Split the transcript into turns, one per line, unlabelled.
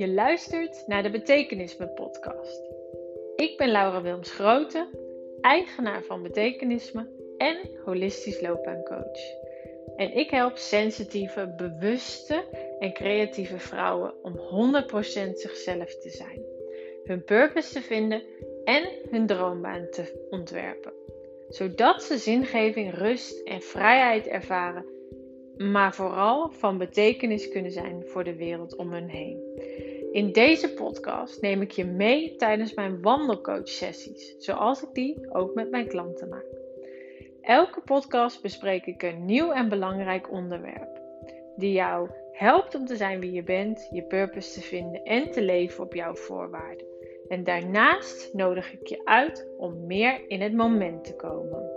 Je luistert naar de Betekenisme Podcast. Ik ben Laura Wilms Grote, eigenaar van Betekenisme en holistisch loopbaancoach. En ik help sensitieve, bewuste en creatieve vrouwen om 100% zichzelf te zijn, hun purpose te vinden en hun droombaan te ontwerpen, zodat ze zingeving, rust en vrijheid ervaren maar vooral van betekenis kunnen zijn voor de wereld om hen heen. In deze podcast neem ik je mee tijdens mijn wandelcoach-sessies, zoals ik die ook met mijn klanten maak. Elke podcast bespreek ik een nieuw en belangrijk onderwerp, die jou helpt om te zijn wie je bent, je purpose te vinden en te leven op jouw voorwaarden. En daarnaast nodig ik je uit om meer in het moment te komen.